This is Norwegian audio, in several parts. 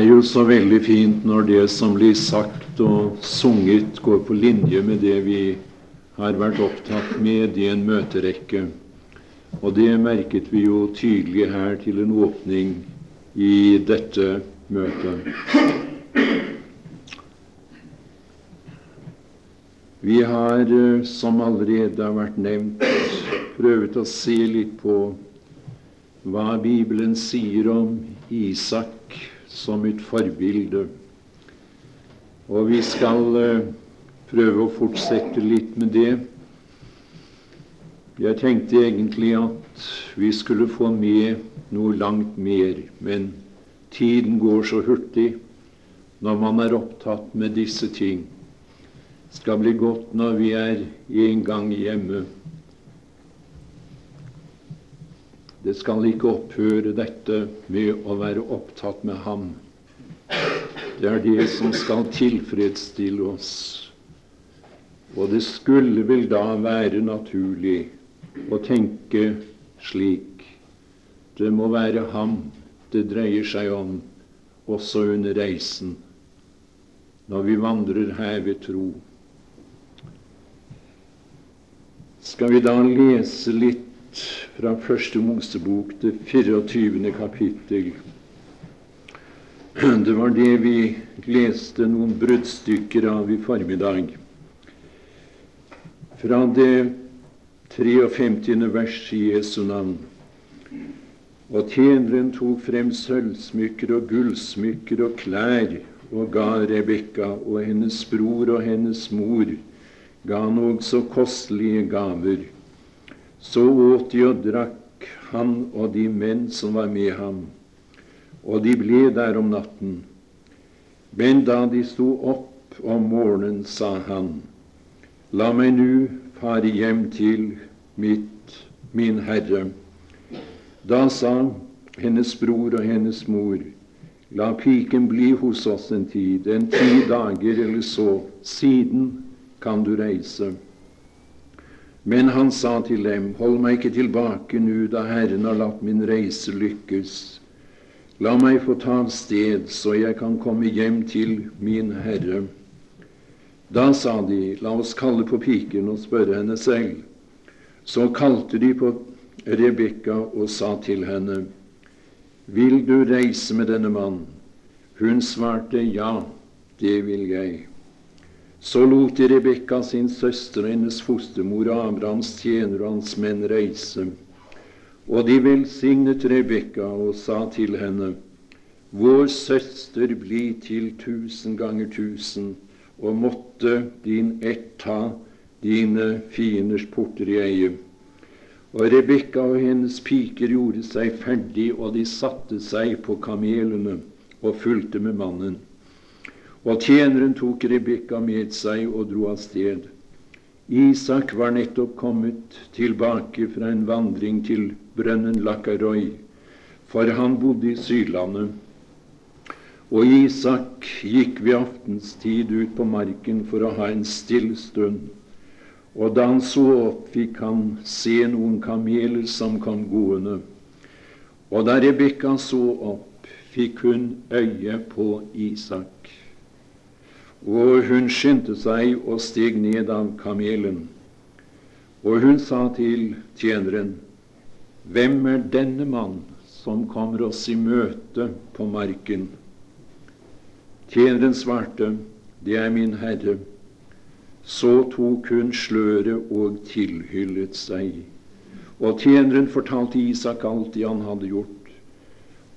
Det er jo så veldig fint når det som blir sagt og sunget, går på linje med det vi har vært opptatt med i en møterekke. Og det merket vi jo tydelig her til en åpning i dette møtet. Vi har, eh, som allerede har vært nevnt, prøvd å se litt på hva Bibelen sier om Isak som et forbilde. Og vi skal uh, prøve å fortsette litt med det. Jeg tenkte egentlig at vi skulle få med noe langt mer, men tiden går så hurtig når man er opptatt med disse ting. Det skal bli godt når vi er en gang hjemme. Det skal ikke opphøre, dette med å være opptatt med Ham. Det er det som skal tilfredsstille oss. Og det skulle vel da være naturlig å tenke slik. Det må være Ham det dreier seg om også under reisen, når vi vandrer her ved tro. Skal vi da lese litt fra Første Mosebok, det 24. kapittel. Det var det vi leste noen bruddstykker av i formiddag. Fra det 53. vers i Jesu navn. Og tjeneren tok frem sølvsmykker og gullsmykker og klær og ga Rebekka og hennes bror og hennes mor ga han også kostelige gaver. Så åt de og drakk han og de menn som var med ham, og de ble der om natten. Men da de sto opp om morgenen, sa han, La meg nu fare hjem til mitt, min Herre. Da sa hennes bror og hennes mor, La piken bli hos oss en tid, en ti dager eller så, siden kan du reise. Men han sa til dem, Hold meg ikke tilbake nå, da Herren har latt min reise lykkes. La meg få ta av sted, så jeg kan komme hjem til min Herre. Da sa de, La oss kalle på piken og spørre henne selv. Så kalte de på Rebekka og sa til henne, Vil du reise med denne mann? Hun svarte, Ja, det vil jeg. Så lot de Rebekka, sin søster og hennes fostermor og Abrahams tjener og hans menn reise. Og de velsignet Rebekka og sa til henne, Vår søster bli til tusen ganger tusen, og måtte din ett ta dine fienders porter i eie. Og Rebekka og hennes piker gjorde seg ferdig, og de satte seg på kamelene og fulgte med mannen. Og tjeneren tok Rebekka med seg og dro av sted. Isak var nettopp kommet tilbake fra en vandring til brønnen Lakaroi, for han bodde i Sydlandet. Og Isak gikk ved aftenstid ut på marken for å ha en stille stund. Og da han så opp, fikk han se noen kameler som kom gående. Og da Rebekka så opp, fikk hun øye på Isak. Og hun skyndte seg og steg ned av kamelen. Og hun sa til tjeneren, Hvem er denne mann som kommer oss i møte på marken? Tjeneren svarte, Det er min Herre. Så tok hun sløret og tilhyllet seg. Og tjeneren fortalte Isak alt det han hadde gjort.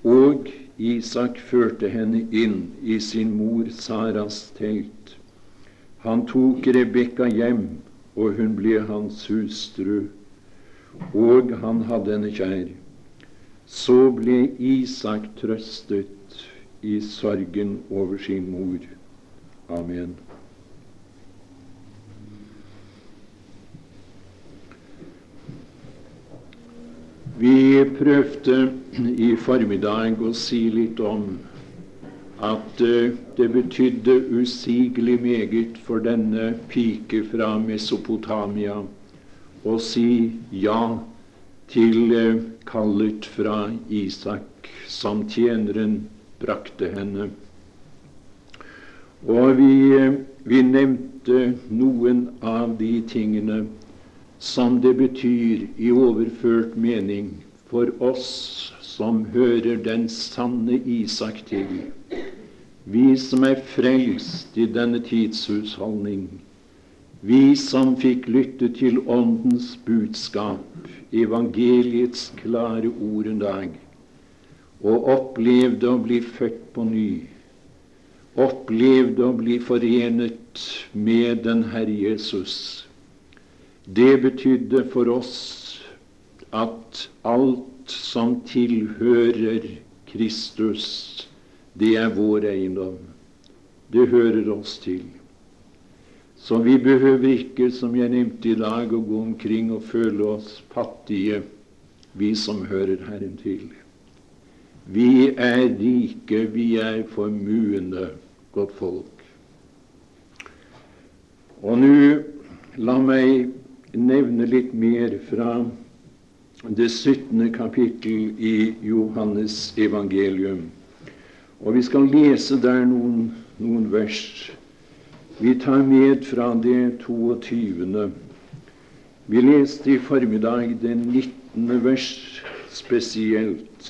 Og Isak førte henne inn i sin mor Saras telt. Han tok Rebekka hjem, og hun ble hans hustru, og han hadde henne kjær. Så ble Isak trøstet i sorgen over sin mor. Amen. Vi prøvde i formiddag å si litt om at eh, det betydde usigelig meget for denne pike fra Mesopotamia å si ja til eh, kallet fra Isak, som tjeneren brakte henne. Og vi, vi nevnte noen av de tingene som det betyr i overført mening for oss som hører den sanne Isak til, vi som er frelst i denne tidshusholdning, vi som fikk lytte til Åndens budskap, evangeliets klare ord en dag, og opplevde å bli født på ny, opplevde å bli forenet med den Herre Jesus. Det betydde for oss at alt som tilhører Kristus, det er vår eiendom. Det hører oss til. Så vi behøver ikke, som jeg nevnte i dag, å gå omkring og føle oss fattige, vi som hører Herren til. Vi er rike, vi er formuende godt folk. Og nå la meg nevne litt mer fra det 17. kapittel i Johannes evangelium. Og vi skal lese der noen, noen vers vi tar med fra det 22. Vi leste i formiddag det 19. vers spesielt.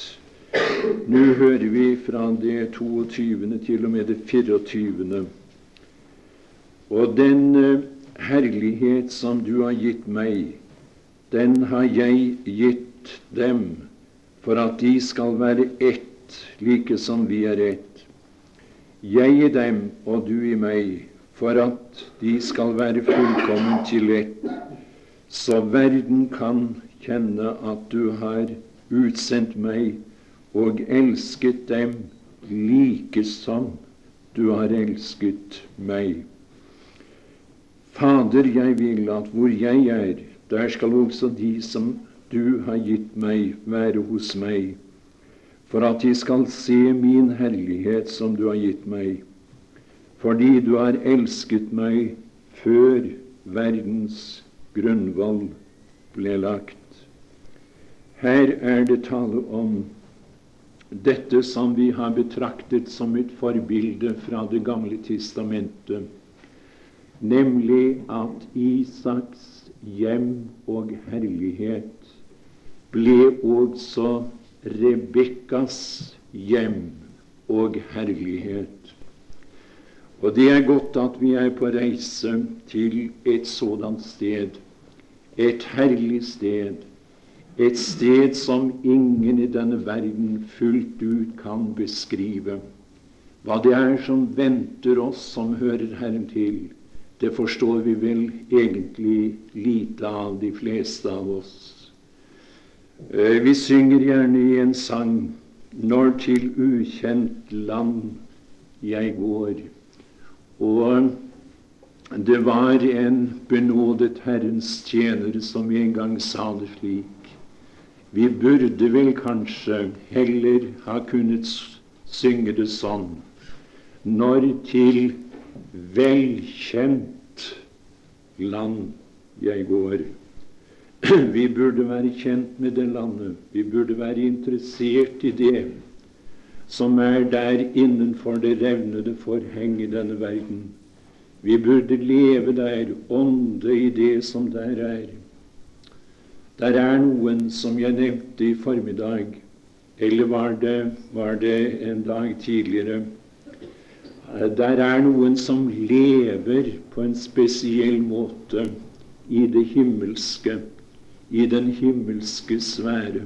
Nå hører vi fra det 22. til og med det 24. Og den eh, herlighet som du har gitt meg, den har jeg gitt dem, for at de skal være ett, like som vi er ett. Jeg i dem og du i meg, for at de skal være fullkommen til ett, så verden kan kjenne at du har utsendt meg og elsket dem like som du har elsket meg. Fader, jeg vil at hvor jeg er, der skal også de som du har gitt meg, være hos meg, for at de skal se min herlighet som du har gitt meg. Fordi du har elsket meg før verdens grunnvoll ble lagt. Her er det tale om dette som vi har betraktet som et forbilde fra Det gamle testamentet, nemlig at Isaks hjem og herlighet ble også Rebekkas hjem og herlighet. Og det er godt at vi er på reise til et sådant sted, et herlig sted, et sted som ingen i denne verden fullt ut kan beskrive. Hva det er som venter oss som hører Herren til, det forstår vi vel egentlig lite av, de fleste av oss. Eh, vi synger gjerne i en sang 'Når til ukjent land jeg går'. Og det var en benådet Herrens tjener som en gang sa det slik. Vi burde vel kanskje heller ha kunnet synge det sånn når til velkjent land jeg går. Vi burde være kjent med det landet. Vi burde være interessert i det som er der innenfor det revnede forheng i denne verden. Vi burde leve der, ånde i det som der er. Der er noen som jeg nevnte i formiddag, eller var det, var det en dag tidligere. Der er noen som lever på en spesiell måte i det himmelske, i den himmelske sfære.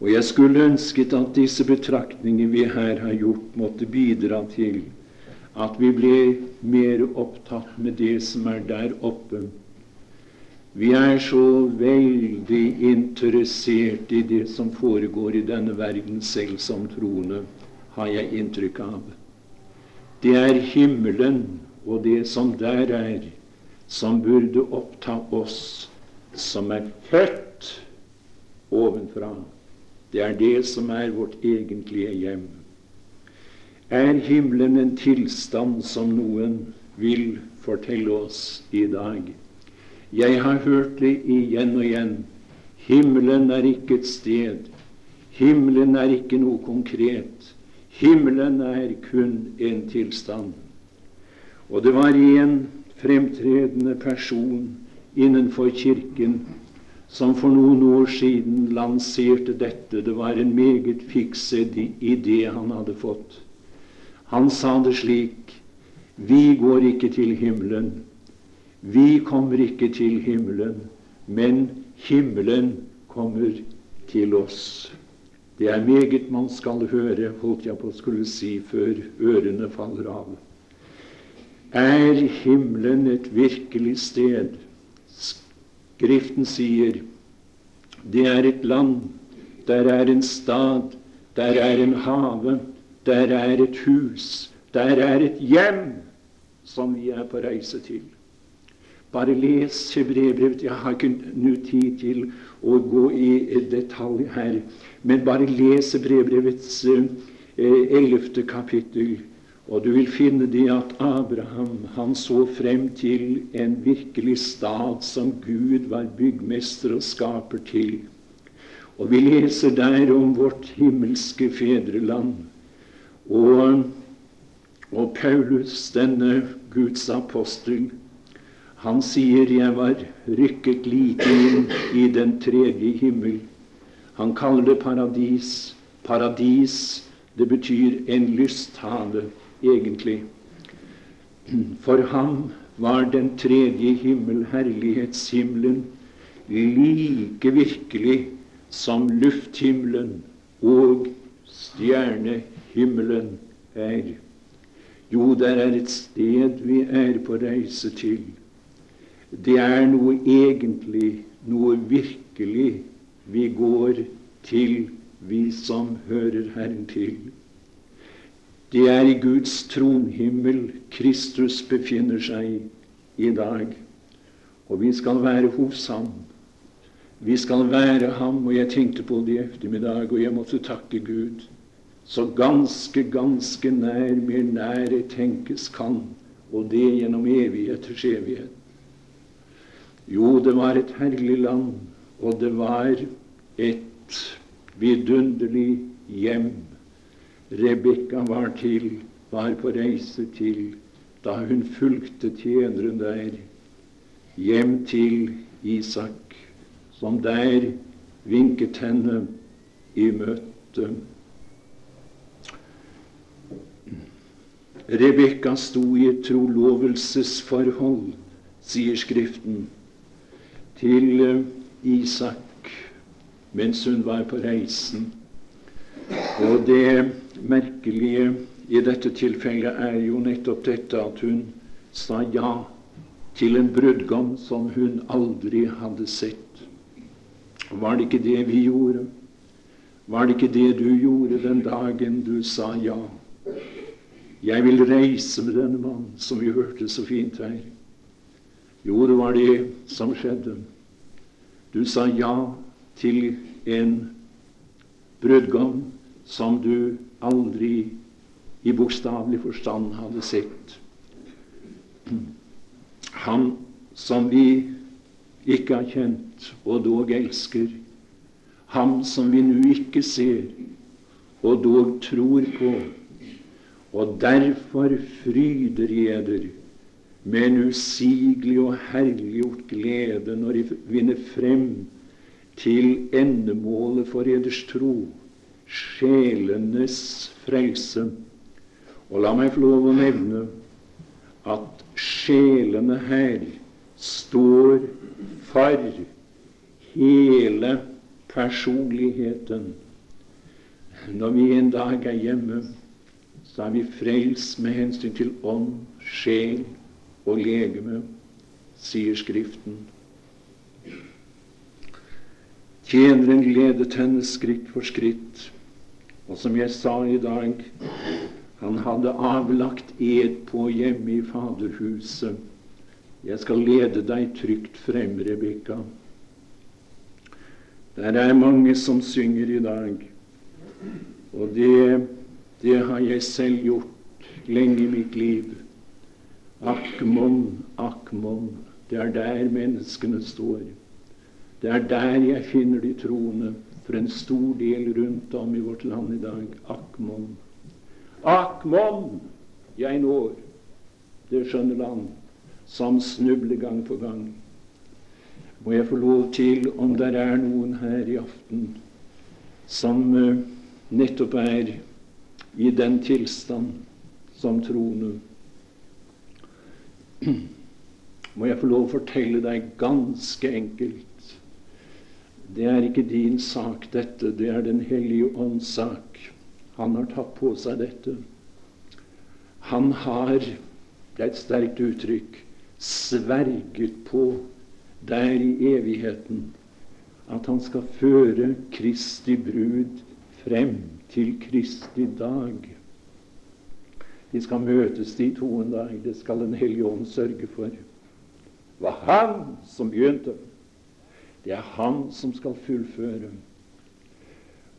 Og jeg skulle ønsket at disse betraktninger vi her har gjort, måtte bidra til at vi ble mer opptatt med det som er der oppe. Vi er så veldig interessert i det som foregår i denne verden, selv som troende, har jeg inntrykk av. Det er himmelen og det som der er, som burde oppta oss som er født ovenfra. Det er det som er vårt egentlige hjem. Er himmelen en tilstand som noen vil fortelle oss i dag? Jeg har hørt det igjen og igjen. Himmelen er ikke et sted. Himmelen er ikke noe konkret. Himmelen er kun en tilstand. Og det var en fremtredende person innenfor Kirken som for noen år siden lanserte dette. Det var en meget fikset idé han hadde fått. Han sa det slik Vi går ikke til himmelen. Vi kommer ikke til himmelen, men himmelen kommer til oss. Det er meget man skal høre, holdt jeg på å skulle si, før ørene faller av. Er himmelen et virkelig sted? Skriften sier det er et land, der er en stad, der er en have, der er et hus, der er et hjem som vi er på reise til. Bare les Hebreerbrevet. Jeg har ikke nå tid til å gå i detalj her, men bare les Hebreebrevets eh, ellevte kapittel. Og du vil finne det at Abraham han så frem til en virkelig stad som Gud var byggmester og skaper til. Og vi leser der om vårt himmelske fedreland. Og, og Paulus, denne Guds apostel, han sier 'jeg var rykket like inn i den tredje himmel'. Han kaller det paradis. Paradis, det betyr en lysthave, egentlig. For ham var den tredje himmel, herlighetshimmelen, like virkelig som lufthimmelen og stjernehimmelen er. Jo, der er et sted vi er på reise til det er noe egentlig, noe virkelig, vi går til, vi som hører Herren til. Det er i Guds tronhimmel Kristus befinner seg i dag. Og vi skal være hos ham. Vi skal være ham. Og jeg tenkte på det i ettermiddag, og jeg måtte takke Gud. Så ganske, ganske nær, mer nær tenkes kan, og det gjennom evigheters evighet. Jo, det var et herlig land, og det var et vidunderlig hjem. Rebekka var til, var på reise til, da hun fulgte tjeneren der. Hjem til Isak, som der vinket henne i møte. Rebekka sto i et trolovelsesforhold, sier Skriften til eh, Isak mens hun var på reisen. Og det merkelige i dette tilfellet er jo nettopp dette at hun sa ja til en brudgom som hun aldri hadde sett. Var det ikke det vi gjorde? Var det ikke det du gjorde den dagen du sa ja? Jeg vil reise med denne mannen, som vi hørte så fint her. Jo, det var det som skjedde. Du sa ja til en brudgom som du aldri i bokstavelig forstand hadde sett. Han som vi ikke har kjent og dog elsker. Ham som vi nå ikke ser og dog tror på. Og derfor fryder jeg dere med en usigelig og herliggjort glede når de vinner frem til endemålet for eders tro, sjelenes frelse. Og la meg få lov å nevne at sjelene her står for hele personligheten. Når vi en dag er hjemme, så er vi frelst med hensyn til ånd, sjel og legeme, sier Skriften. Tjeneren ledet henne skritt for skritt, og som jeg sa i dag, han hadde avlagt ed på hjemme i Faderhuset. Jeg skal lede deg trygt frem, Rebekka. Der er mange som synger i dag, og det, det har jeg selv gjort lenge i mitt liv. Akk mon, det er der menneskene står. Det er der jeg finner de troende. for en stor del rundt om i vårt land i dag. Akmon. Akmon jeg når det skjønne land som snubler gang på gang. Må jeg få lov til, om det er noen her i aften som uh, nettopp er i den tilstand som troende, må jeg få lov å fortelle deg ganske enkelt det er ikke din sak, dette. Det er Den hellige ånds sak. Han har tatt på seg dette. Han har, det er et sterkt uttrykk, sverget på der i evigheten at han skal føre Kristi brud frem til Kristi dag. De skal møtes de to en dag. Det skal Den hellige ånd sørge for. Det var han som begynte. Det er han som skal fullføre.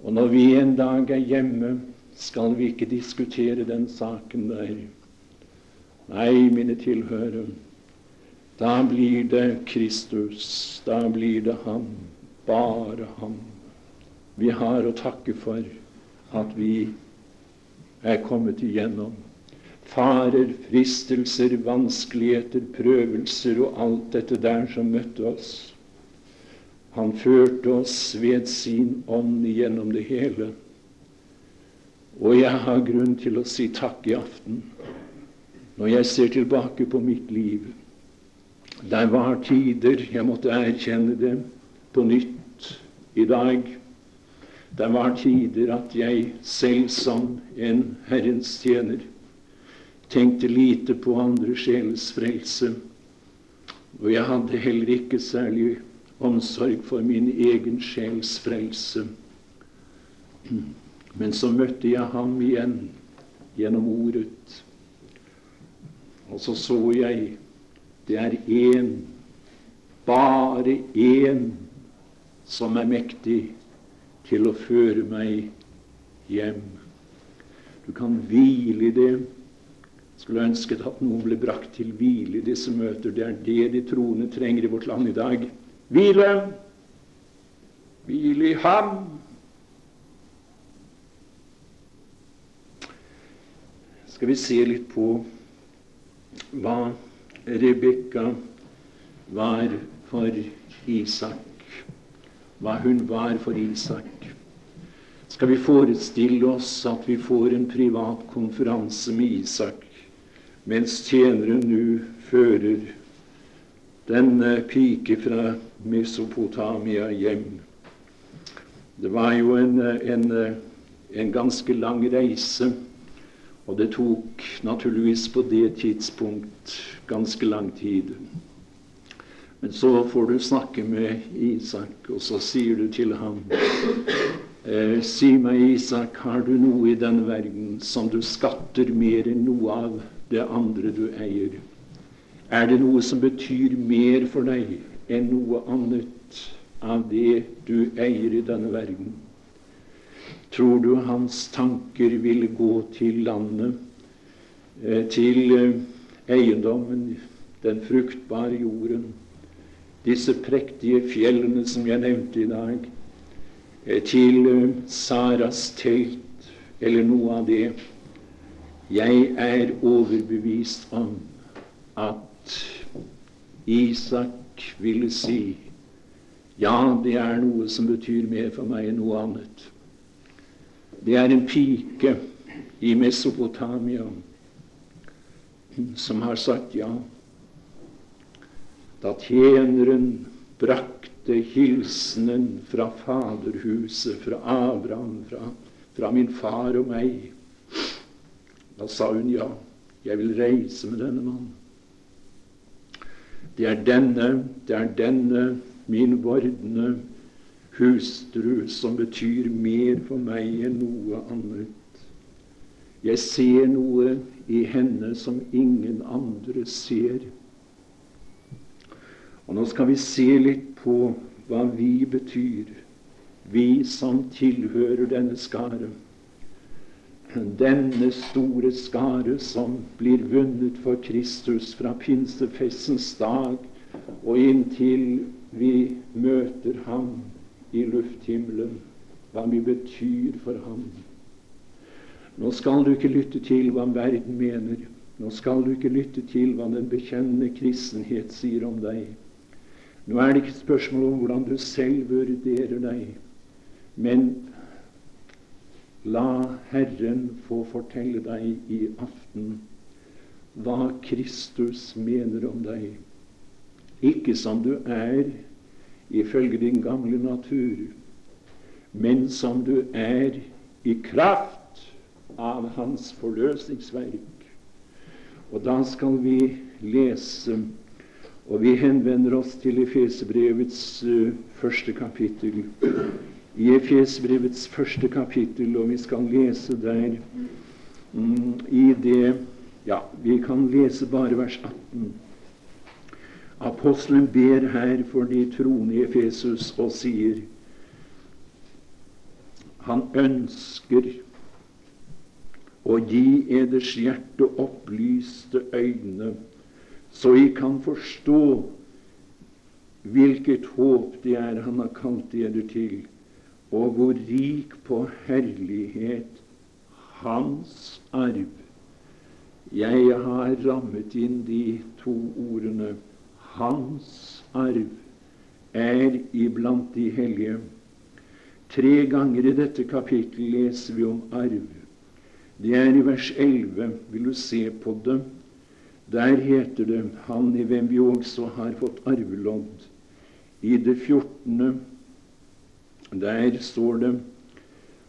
Og når vi en dag er hjemme, skal vi ikke diskutere den saken der. Nei, mine tilhørere, da blir det Kristus, da blir det ham, bare ham. Vi har å takke for at vi er kommet igjennom farer, fristelser, vanskeligheter, prøvelser og alt dette der som møtte oss. Han førte oss ved sin ånd gjennom det hele. Og jeg har grunn til å si takk i aften når jeg ser tilbake på mitt liv. Der var tider jeg måtte erkjenne det på nytt i dag. Det var tider at jeg selv som en Herrens tjener tenkte lite på andre sjelers frelse. Og jeg hadde heller ikke særlig omsorg for min egen sjels frelse. Men så møtte jeg ham igjen gjennom ordet. Og så så jeg det er én, bare én, som er mektig til å føre meg hjem. Du kan hvile i det. Skulle ønsket at noen ble brakt til hvile i disse møter. Det er det de troende trenger i vårt land i dag. Hvile. Hvile i ham. Skal vi se litt på hva Rebekka var for Isak, hva hun var for Isak. Skal vi forestille oss at vi får en privat konferanse med Isak mens tjeneren nå fører denne pike fra Mesopotamia hjem. Det var jo en, en, en ganske lang reise og det tok naturligvis på det tidspunkt ganske lang tid. Men så får du snakke med Isak, og så sier du til ham eh, Si meg, Isak, har du noe i denne verden som du skatter mer enn noe av det andre du eier? Er det noe som betyr mer for deg enn noe annet av det du eier i denne verden? Tror du hans tanker ville gå til landet, eh, til eh, eiendommen, den fruktbare jorden, disse prektige fjellene som jeg nevnte i dag, eh, til Saras telt eller noe av det? Jeg er overbevist om at Isak ville si ja, det er noe som betyr mer for meg enn noe annet. Det er en pike i Mesopotamia som har sagt ja. Da tjeneren brakte hilsenen fra faderhuset, fra Abraham, fra, fra min far og meg, da sa hun ja. Jeg vil reise med denne mannen. Det er denne, det er denne min vordende hustru som betyr mer for meg enn noe annet. Jeg ser noe i henne som ingen andre ser. Og Nå skal vi se litt på hva vi betyr, vi som tilhører denne skare. Denne store skare som blir vunnet for Kristus fra pinsefestens dag og inntil vi møter Ham i lufthimmelen. hva vi betyr for ham. Nå skal du ikke lytte til hva verden mener. Nå skal du ikke lytte til hva den bekjennende kristenhet sier om deg. Nå er det ikke et spørsmål om hvordan du selv vurderer deg, men la Herren få fortelle deg i aften hva Kristus mener om deg. Ikke som du er ifølge din gamle natur, men som du er i kraft av Hans forløsningsverk. Og da skal vi lese, og vi henvender oss til Efesebrevets uh, første kapittel. I Efesbrevets første kapittel, og vi skal lese der mm, i det Ja, vi kan lese bare vers 18. Apostelen ber her for de troende i Efesus og sier han ønsker å gi eders hjerte opplyste øyne, så I kan forstå hvilket håp det er Han har kalt dere til, og hvor rik på herlighet Hans arv. Jeg har rammet inn de to ordene hans arv er iblant de hellige. Tre ganger i dette kapittelet leser vi om arv. Det er i vers 11. Vil du se på det? Der heter det 'Han i hvem vi også har fått arvelodd'. I det 14. der står det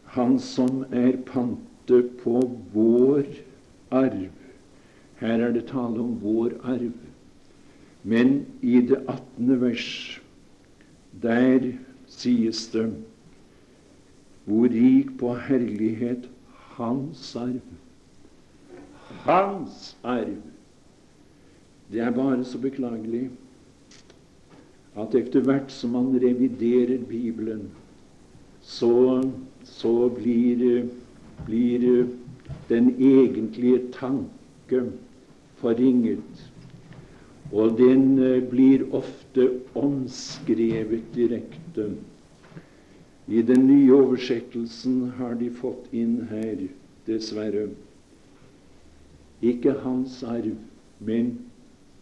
'Han som er pante på vår arv'. Her er det tale om vår arv. Men i det 18. vers, der sies det hvor rik på herlighet hans arv. Hans arv. Det er bare så beklagelig at etter hvert som man reviderer Bibelen, så, så blir, blir den egentlige tanke forringet. Og den eh, blir ofte omskrevet direkte. I den nye oversettelsen har de fått inn her, dessverre, ikke hans arv, men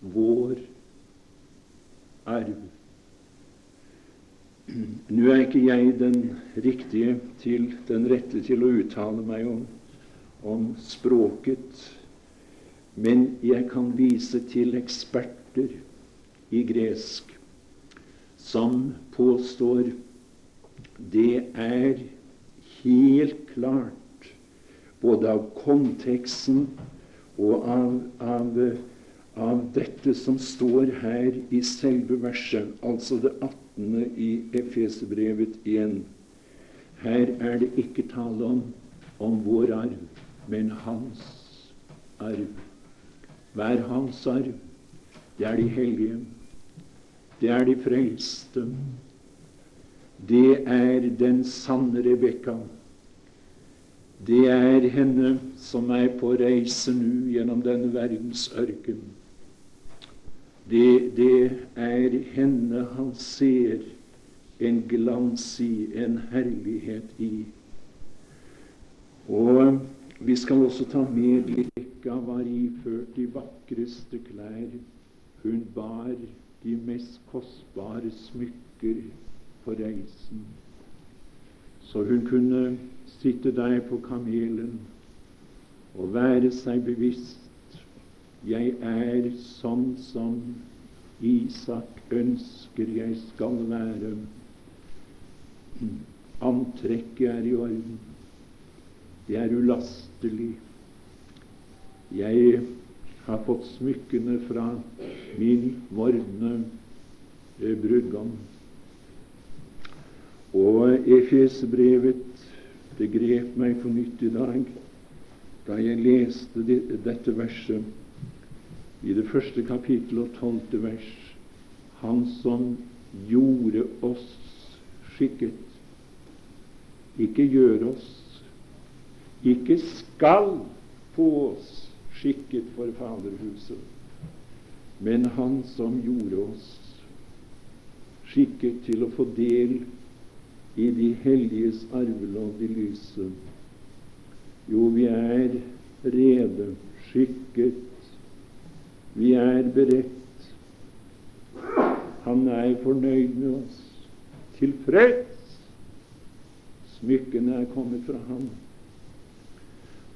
vår arv. Nå er ikke jeg den riktige til, den rette til å uttale meg om, om språket, men jeg kan vise til eksperter i gresk som påstår det er helt klart, både av konteksten og av, av, av dette som står her i selve verset, altså det 18. i Efesbrevet 1. Her er det ikke tale om, om vår arv, men hans arv. Hva er hans arv? Det er de hellige. Det er de frelste. Det er den sanne Rebekka. Det er henne som er på reise nå gjennom denne verdens ørken. Det, det er henne han ser en glans i, en herlighet i. Og vi skal også ta med Rebekka var iført de vakreste klær. Hun bar de mest kostbare smykker på reisen. Så hun kunne sitte der på kamelen og være seg bevisst jeg er sånn som Isak ønsker jeg skal være. Antrekket er i orden. Det er ulastelig. Jeg har fått smykkene fra min vordende eh, brudgom. Og Efesebrevet det grep meg på nytt i dag da jeg leste dette verset i det første kapittel og tolvte vers. Han som gjorde oss skikket. Ikke gjør oss, ikke skal få oss skikket for Faderhuset, men Han som gjorde oss skikket til å få del i de helliges arvelodd i lyset? Jo, vi er rede, skikket, vi er beredt. Han er fornøyd med oss, tilfreds. Smykkene er kommet fra ham.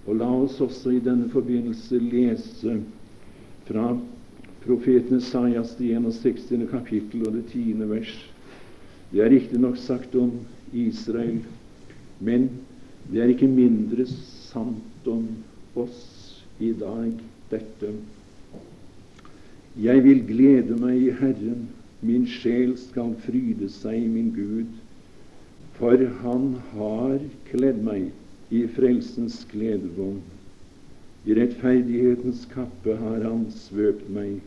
Og la oss også i denne forbindelse lese fra profeten Esaias det 61. kapittel og det 10. vers. Det er riktignok sagt om Israel, men det er ikke mindre sant om oss i dag, dette. Jeg vil glede meg i Herren, min sjel skal fryde seg i min Gud, for Han har kledd meg i frelsens gledebånd. I rettferdighetens kappe har Han svøpt meg,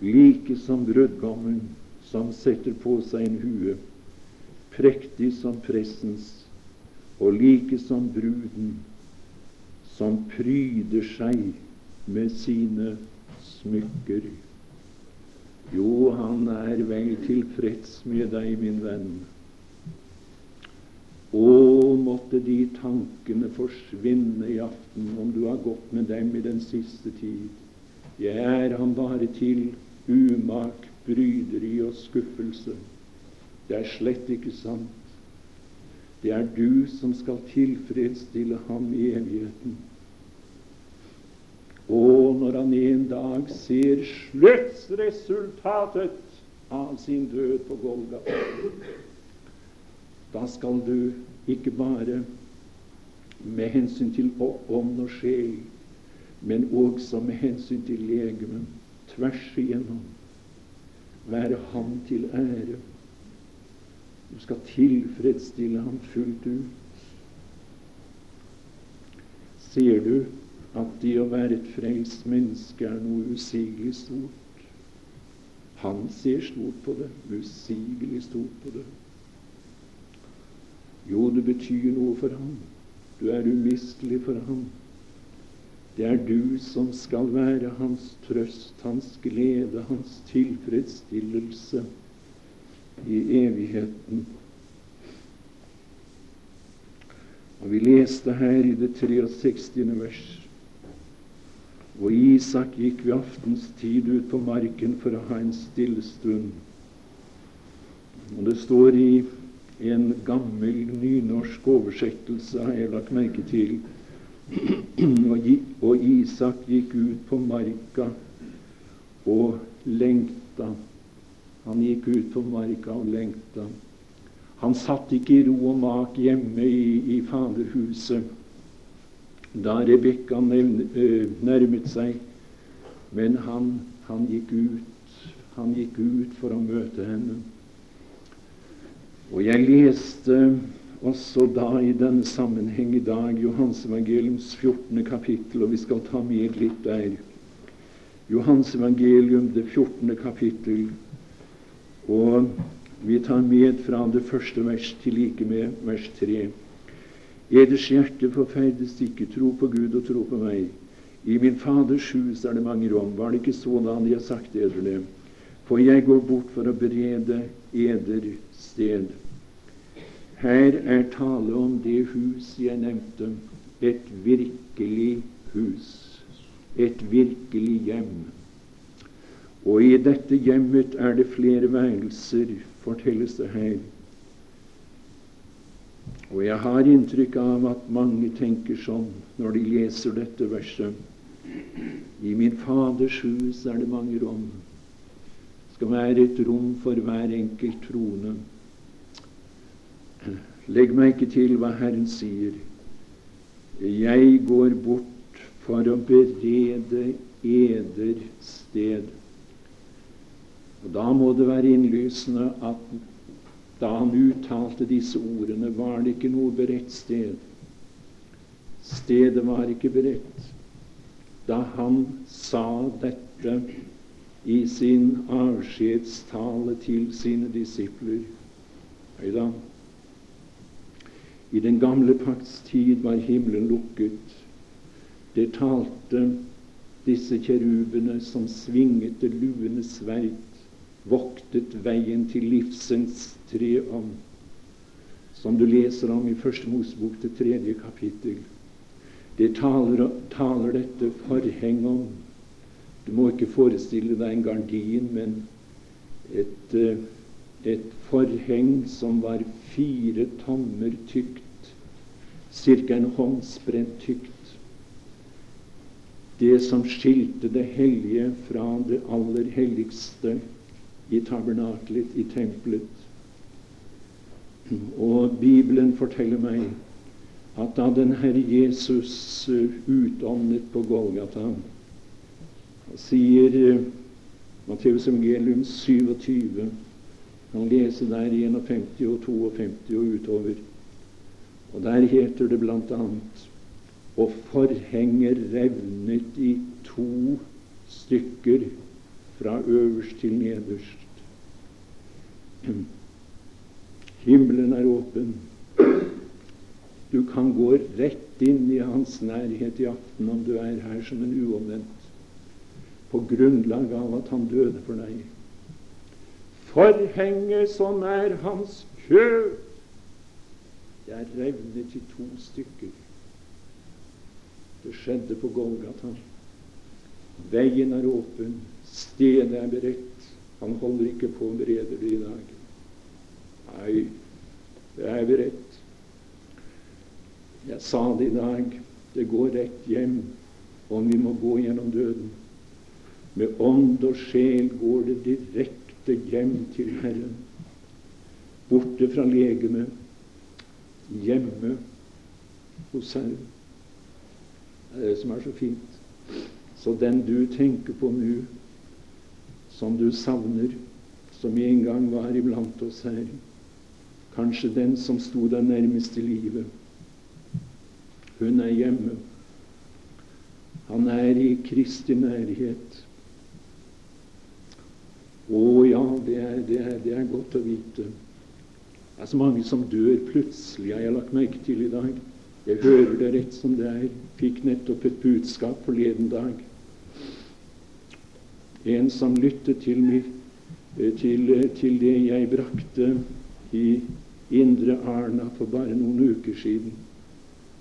like som brudgommen som setter på seg en hue, prektig som pressens, og like som bruden som pryder seg med sine smykker. Jo, han er vel tilfreds med deg, min venn. Å, måtte de tankene forsvinne i aften, om du har gått med dem i den siste tid. Jeg er ham bare til umak, bryderi og skuffelse. Det er slett ikke sant. Det er du som skal tilfredsstille ham i evigheten. Og når han en dag ser sluttresultatet av sin død på Golgata, da skal du ikke bare med hensyn til ånd og sjel, men også med hensyn til legemen, tvers igjennom, være ham til ære. Du skal tilfredsstille ham fullt ut. Ser du at det å være et frelst menneske er noe usigelig stort. Han ser stort på det, usigelig stort på det. Jo, det betyr noe for ham. Du er umistelig for ham. Det er du som skal være hans trøst, hans glede, hans tilfredsstillelse i evigheten. Og Vi leste her i det 63. vers og Isak gikk ved aftens tid ut på marken for å ha en stille stund. Og Det står i en gammel nynorsk oversettelse, har jeg lagt merke til. Og Isak gikk ut på marka og lengta. Han gikk ut på marka og lengta. Han satt ikke i ro og mak hjemme i, i faderhuset da Rebekka nærmet seg. Men han, han, gikk ut. Han gikk ut for å møte henne. Og jeg leste også da i denne sammenheng i dag Johans evangeliums 14. kapittel, og vi skal ta med litt der. Johans evangelium, det 14. kapittel, og vi tar med fra det første vers til like med vers 3. Eders hjerte forferdes ikke, tro på Gud og tro på meg. I min Faders hus er det mange rom. Var det ikke så da de har sagt eder det? For jeg går bort for å berede eder sted. Her er tale om det hus jeg nevnte, et virkelig hus, et virkelig hjem. Og i dette hjemmet er det flere værelser, fortelles det her. Og jeg har inntrykk av at mange tenker sånn når de leser dette verset. I min Faders hus er det mange rom. Det skal være et rom for hver enkelt trone. Legg merke til hva Herren sier. Jeg går bort for å berede eder sted. Og Da må det være innlysende at da han uttalte disse ordene, var det ikke noe beredt sted. Stedet var ikke beredt. Da han sa dette i sin avskjedstale til sine disipler Høyda. I den gamle pakts tid var himmelen lukket. Det talte disse kjerubene som svinget det luende sverd, voktet veien til livsens tre om. som du leser om i Første Mosebok, det tredje kapittel. Det taler, taler dette forheng om. Du må ikke forestille deg en gardin, men et, eh, et forheng som var fire tommer tykt, ca. en håndsbredd tykt. Det som skilte det hellige fra det aller helligste i tabernakelet, i tempelet. Og Bibelen forteller meg at da den Herre Jesus eh, utåndet på Golgata, sier uh, Matteus evangelium 27 kan lese der 51 og 52 og utover. Og Der heter det bl.a.: Og forhenget revnet i to stykker fra øverst til nederst. Himmelen er åpen. Du kan gå rett inn i hans nærhet i aften om du er her som en uomvendt, på grunnlag av at han døde for deg. Forhenget som er hans kø, det er revnet i to stykker. Det skjedde på Golgata. Veien er åpen, stedet er beredt. Han holder ikke på å berede det i dag. Nei, det er vi rett. Jeg sa det i dag. Det går rett hjem om vi må gå gjennom døden. Med ånd og sjel går det direkte hjem til Herren. Borte fra legemet, hjemme hos Herren. Det er det som er så fint. Så den du tenker på nå, som du savner, som en gang var iblant oss her, Kanskje den som sto deg nærmest i livet. Hun er hjemme. Han er i Kristi nærhet. Å ja, det er, det, er, det er, godt å vite. Det er så mange som dør plutselig, har jeg lagt merke til i dag. Jeg hører det rett som det er. Fikk nettopp et budskap forleden dag. En som lyttet til, meg, til, til det jeg brakte i Indre Arna for bare noen uker siden.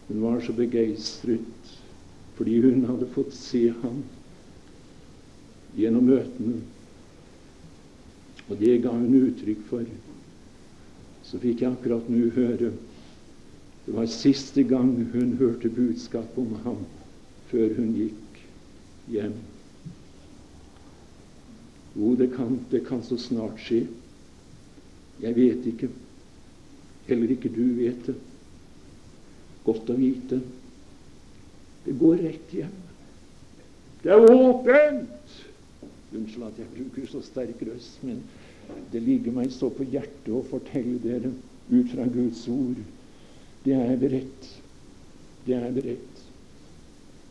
Hun var så begeistret fordi hun hadde fått se ham gjennom møtene. Og det ga hun uttrykk for. Så fikk jeg akkurat nå høre Det var siste gang hun hørte budskap om ham før hun gikk hjem. Jo, det kan, det kan så snart skje. Jeg vet ikke. Heller ikke du vet det. Godt å vite. Det går rett hjem. Det er åpent! Unnskyld at jeg bruker så sterk røst, men det ligger meg så på hjertet å fortelle dere ut fra Guds ord. Det er beredt. Det er beredt.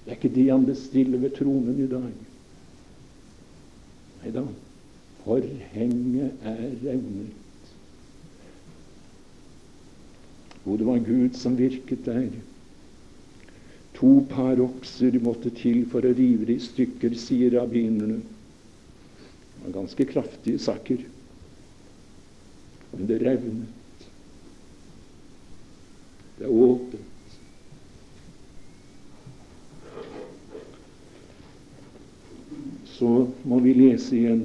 Det er ikke det han bestiller ved tronen i dag. Nei da. Forhenget er revnet. Jo, det var Gud som virket der. To par okser måtte til for å rive det i stykker, sier rabbinerne. Det var ganske kraftige saker. Men det revnet. Det er åpent. Så må vi lese igjen.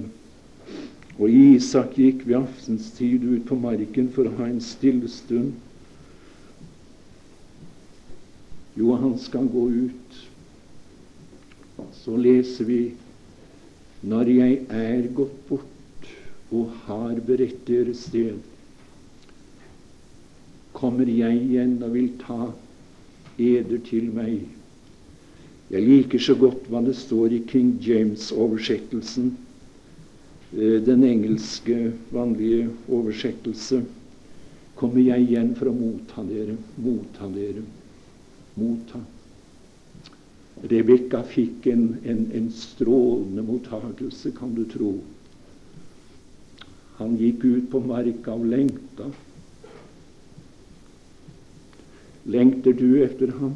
Og Isak gikk ved aftenstid ut på marken for å ha en stille stund. Jo, han skal gå ut. Så leser vi når jeg er gått bort og har beredt dere sted, kommer jeg igjen og vil ta eder til meg. Jeg liker så godt hva det står i King James-oversettelsen, eh, den engelske vanlige oversettelse. Kommer jeg igjen for å motta dere, motta dere motta. Rebekka fikk en, en, en strålende mottagelse, kan du tro. Han gikk ut på marka og lengta. Lengter du etter ham?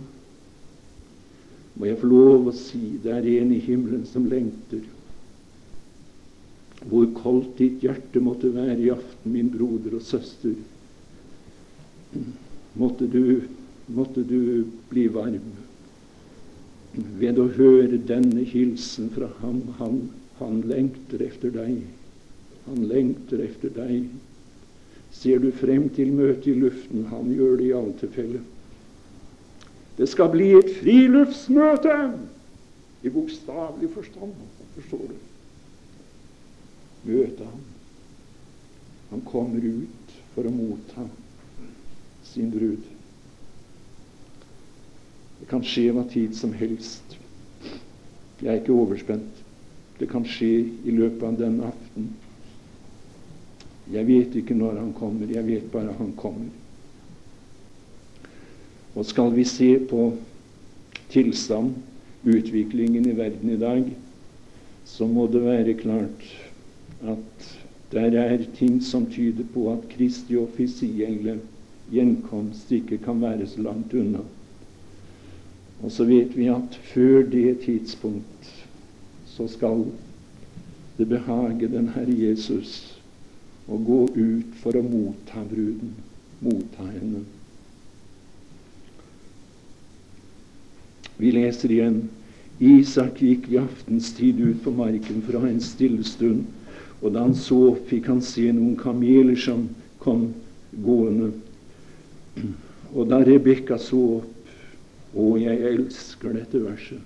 Må jeg få lov å si det er en i himmelen som lengter. Hvor koldt ditt hjerte måtte være i aften, min broder og søster. Måtte du, måtte du bli varm ved å høre denne hilsen fra ham. Han, han lengter efter deg. Han lengter efter deg. Ser du frem til møtet i luften? Han gjør det i alle tilfeller. Det skal bli et friluftsmøte i bokstavelig forstand. Forstår du? Møte ham. Han kommer ut for å motta sin brud. Det kan skje hva tid som helst. Jeg er ikke overspent. Det kan skje i løpet av den aften. Jeg vet ikke når han kommer, jeg vet bare han kommer. Og skal vi se på tilstand, utviklingen i verden i dag, så må det være klart at der er ting som tyder på at Kristi offisielle gjenkomst ikke kan være så langt unna. Og så vet vi at før det tidspunkt så skal det behage den Herre Jesus å gå ut for å motta bruden, motta henne. Vi leser igjen Isak gikk ved aftenstid ut på marken for å ha en stille stund. Og da han så, fikk han se noen kameler som kom gående. Og da Rebekka så opp Å, jeg elsker dette verset.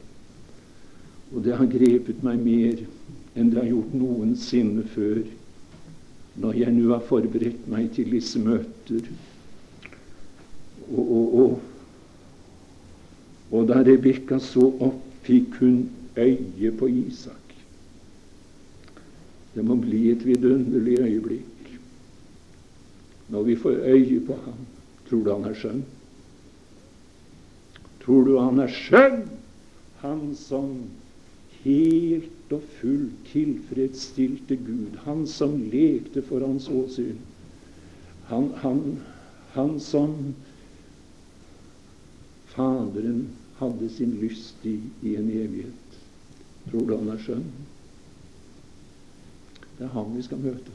Og det har grepet meg mer enn det har gjort noensinne før, når jeg nå har forberedt meg til disse møter. Og, og, og og da Rebekka så opp, fikk hun øye på Isak. Det må bli et vidunderlig øyeblikk når vi får øye på ham. Tror du han er skjønn? Tror du han er skjønn, han som helt og fullt tilfredsstilte Gud, han som lekte for hans åsyn, han, han, han som Faderen hadde sin lyst i i en evighet. Tror du han er skjønn? Det er han vi skal møte.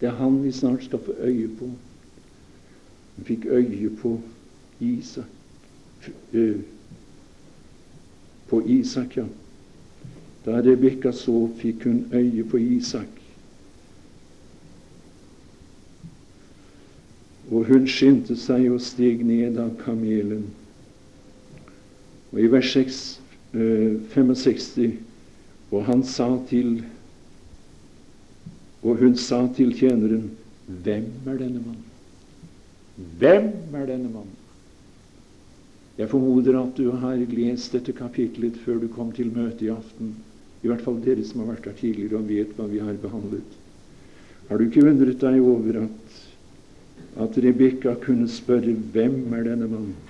Det er han vi snart skal få øye på. Vi fikk øye på Isak. På Isak, ja. Da Rebekka så, fikk hun øye på Isak. Og hun skyndte seg og steg ned av kamelen. Og i vers 6, eh, 65 Og han sa til Og hun sa til tjeneren Hvem er denne mannen? Hvem er denne mann? Jeg formoder at du har lest dette kapitlet før du kom til møtet i aften. I hvert fall dere som har vært her tidligere og vet hva vi har behandlet. Har du ikke undret deg over at, at Rebekka kunne spørre hvem er denne mannen?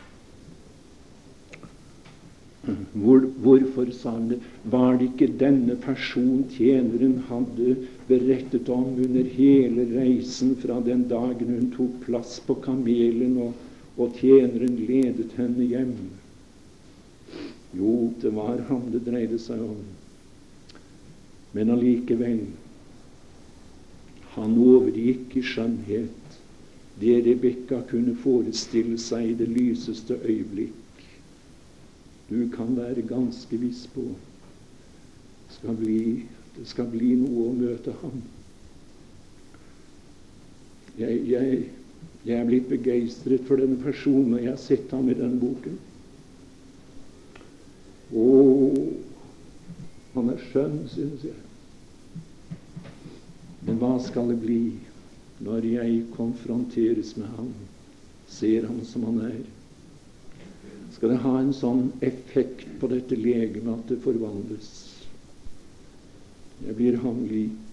Hvor, hvorfor sa han det? Var det ikke denne person tjeneren hadde berettet om under hele reisen fra den dagen hun tok plass på kamelen, og, og tjeneren ledet henne hjem? Jo, det var ham det dreide seg om. Men allikevel han overgikk i skjønnhet det Rebekka kunne forestille seg i det lyseste øyeblikk du kan være ganske viss på skal bli, det skal bli noe å møte ham. Jeg, jeg, jeg er blitt begeistret for denne personen, og jeg har sett ham i denne boken. Å, han er skjønn, synes jeg. Men hva skal det bli når jeg konfronteres med ham, ser ham som han er? skal det ha en sånn effekt på dette legemet at det forvandles. Jeg blir ham lik.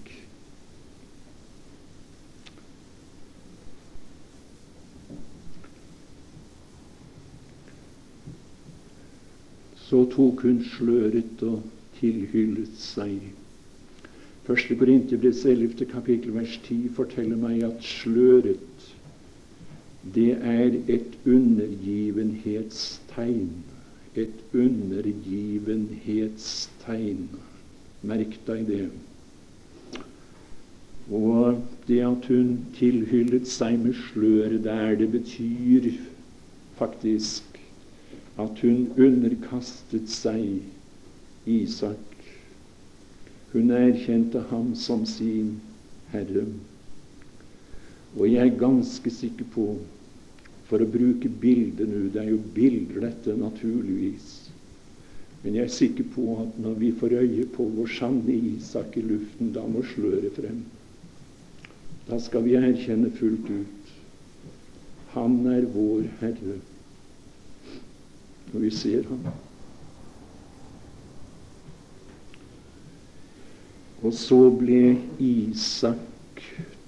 Så tok hun sløret og tilhyllet seg. Første Korinterbrevs 11. kapittel vers 10 forteller meg at sløret det er et undergivenhetstegn. Et undergivenhetstegn. Merk deg det. Og det at hun tilhyllet seg med sløret der, det betyr faktisk at hun underkastet seg Isak. Hun erkjente ham som sin Herre. Og jeg er ganske sikker på, for å bruke bildet nå Det er jo bilder, dette, naturligvis. Men jeg er sikker på at når vi får øye på vår sanne Isak i luften, da må sløret frem. Da skal vi erkjenne fullt ut Han er vår Herre. Og vi ser ham. Og så ble Isak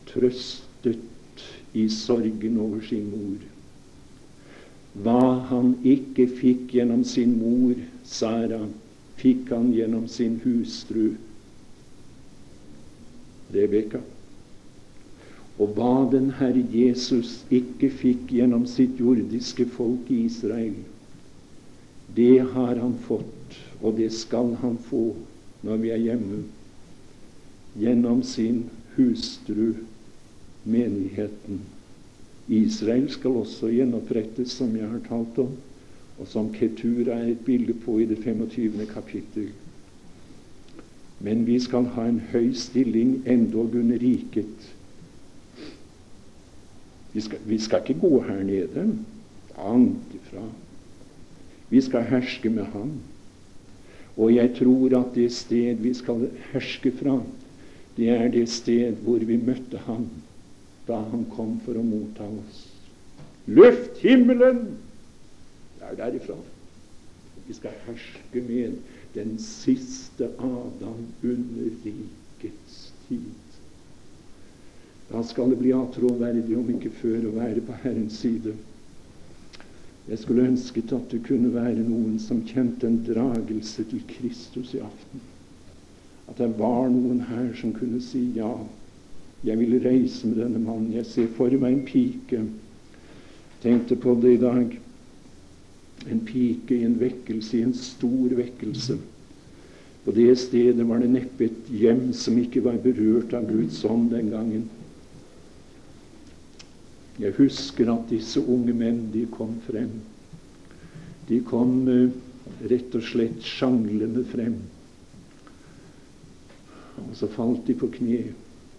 trøstet i sorgen over sin mor. Hva han ikke fikk gjennom sin mor, Sara, fikk han gjennom sin hustru Rebekka. Og hva den Herre Jesus ikke fikk gjennom sitt jordiske folk i Israel, det har han fått, og det skal han få når vi er hjemme, gjennom sin hustru, menigheten. Israel skal også gjenopprettes, som jeg har talt om, og som Ketura er et bilde på i det 25. kapittel. Men vi skal ha en høy stilling endog under riket vi skal, vi skal ikke gå her nede. Langt ifra. Vi skal herske med Han. Og jeg tror at det sted vi skal herske fra, det er det sted hvor vi møtte Han da Han kom for å motta oss. Løft himmelen! Det er derifra. Vi skal herske med den siste Adam under rikets tid. Da skal det bli attråverdig, om ikke før, å være på Herrens side. Jeg skulle ønsket at det kunne være noen som kjente en dragelse til Kristus i aften. At det var noen her som kunne si ja, jeg vil reise med denne mannen. Jeg ser for meg en pike. Tenkte på det i dag. En pike i en vekkelse, i en stor vekkelse. På det stedet var det neppe et hjem som ikke var berørt av Guds ånd den gangen. Jeg husker at disse unge menn de kom frem. De kom uh, rett og slett sjanglende frem. Og så falt de på kne.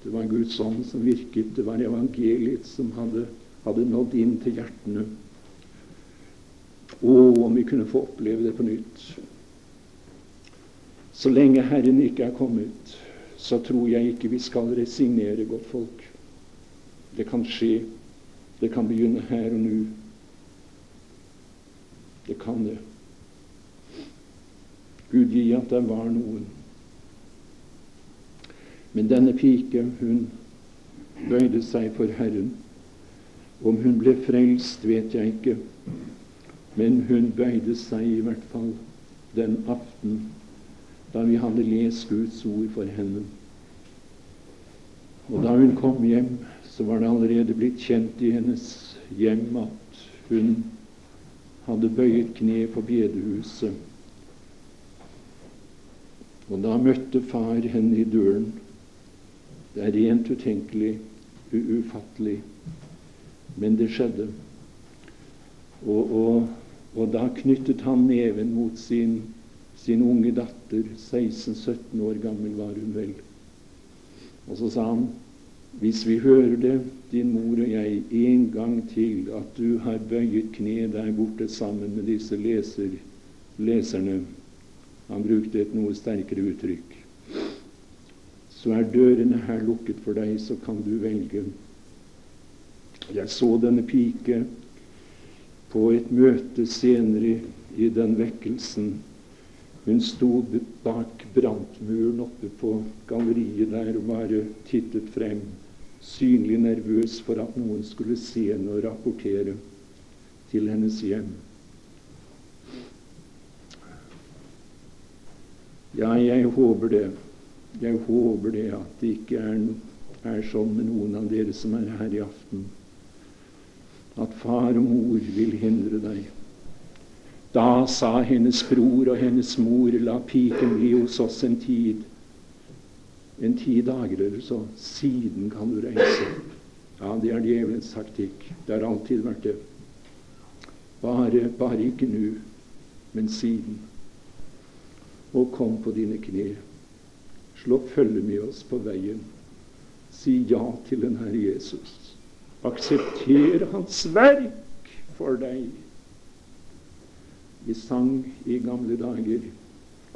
Det var Guds ånd som virket. Det var evangeliet som hadde, hadde nådd inn til hjertene. Å, om vi kunne få oppleve det på nytt. Så lenge Herren ikke er kommet, så tror jeg ikke vi skal resignere, godt folk. Det kan skje det kan begynne her og nå. Det kan det. Gud gi at det var noen. Men denne pike, hun bøyde seg for Herren. Om hun ble frelst, vet jeg ikke. Men hun bøyde seg i hvert fall den aften da vi hadde lest Guds ord for henne. Og da hun kom hjem, så var det allerede blitt kjent i hennes hjem at hun hadde bøyet kne på bedehuset. Og da møtte far henne i døren. Det er rent utenkelig, ufattelig, men det skjedde. Og, og, og, da knyttet han neven mot sin, sin unge datter, 16-17 år gammel var hun vel. Og så sa han hvis vi hører det, din mor og jeg, en gang til, at du har bøyet kne der borte sammen med disse leser, leserne Han brukte et noe sterkere uttrykk. Så er dørene her lukket for deg, så kan du velge. Jeg så denne pike på et møte senere i den vekkelsen. Hun sto bak brantmuren oppe på galleriet der og bare tittet frem synlig nervøs for at noen skulle se henne og rapportere til hennes hjem. Ja, jeg håper det. Jeg håper det at det ikke er, er sånn med noen av dere som er her i aften, at far og mor vil hindre deg. Da sa hennes bror og hennes mor, la piken bli hos oss en tid en ti dager eller så. Siden kan du reise. Ja, det er djevelens taktikk. Det har alltid vært det. Bare, bare ikke nå, men siden. Og kom på dine kne. Slå følge med oss på veien. Si ja til den Herre Jesus. Aksepter Hans verk for deg. Vi sang i gamle dager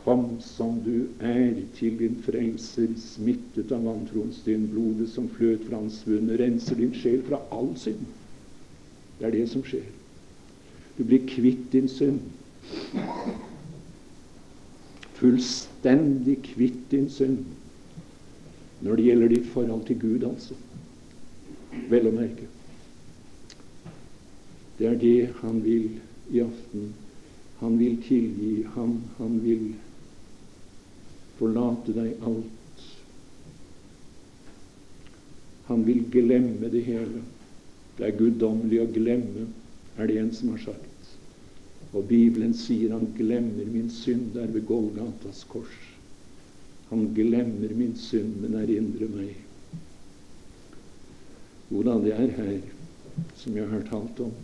Kom som du er til din frelser, smittet av vantroens din, Blodet som fløt fra hans munn, renser din sjel fra all synd. Det er det som skjer. Du blir kvitt din synd. Fullstendig kvitt din synd. Når det gjelder ditt forhold til Gud, altså. Vel å merke. Det er det han vil i aften. Han vil tilgi. ham. han vil forlate deg alt. Han vil glemme det hele. Det er guddommelig å glemme, er det en som har sagt. Og Bibelen sier han glemmer min synd der ved Golgatas kors. Han glemmer min synd, men erindrer meg. Hvordan det er her, som jeg har talt om.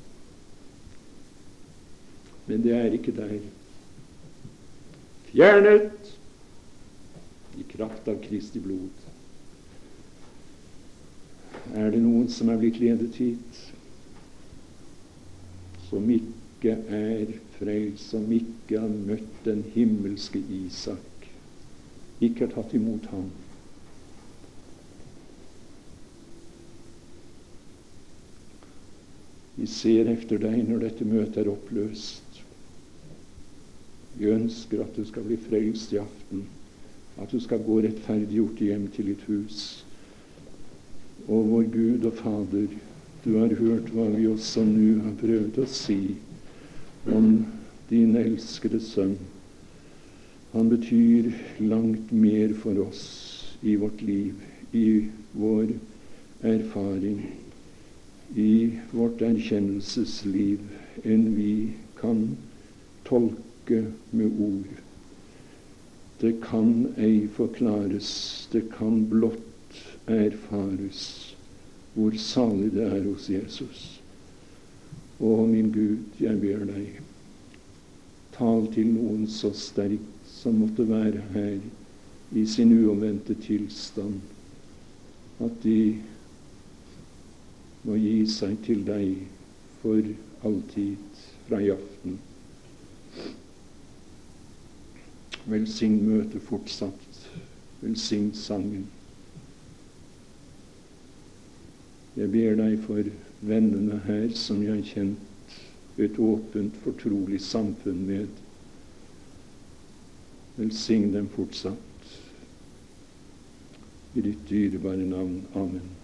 Men det er ikke der. Fjernet i kraft av Kristi blod. Er det noen som er blitt ledet hit, som ikke er frelst, som ikke har møtt den himmelske Isak, ikke har tatt imot ham? Vi ser efter deg når dette møtet er oppløst. Vi ønsker at du skal bli frelst i aften at du skal gå rettferdiggjort hjem til ditt hus. Og vår Gud og Fader, du har hørt hva vi også nå har prøvd å si om din elskede sønn. Han betyr langt mer for oss i vårt liv, i vår erfaring, i vårt erkjennelsesliv, enn vi kan tolke med ord. Det kan ei forklares, det kan blott erfares hvor salig det er hos Jesus. Å, min Gud, jeg ber deg, tal til noen så sterkt som måtte være her i sin uomvendte tilstand, at de må gi seg til deg for alltid fra i aften. Velsign møtet fortsatt. Velsign sangen. Jeg ber deg for vennene her som jeg har kjent et åpent, fortrolig samfunn med. Velsign dem fortsatt. I ditt dyrebare navn. Amen.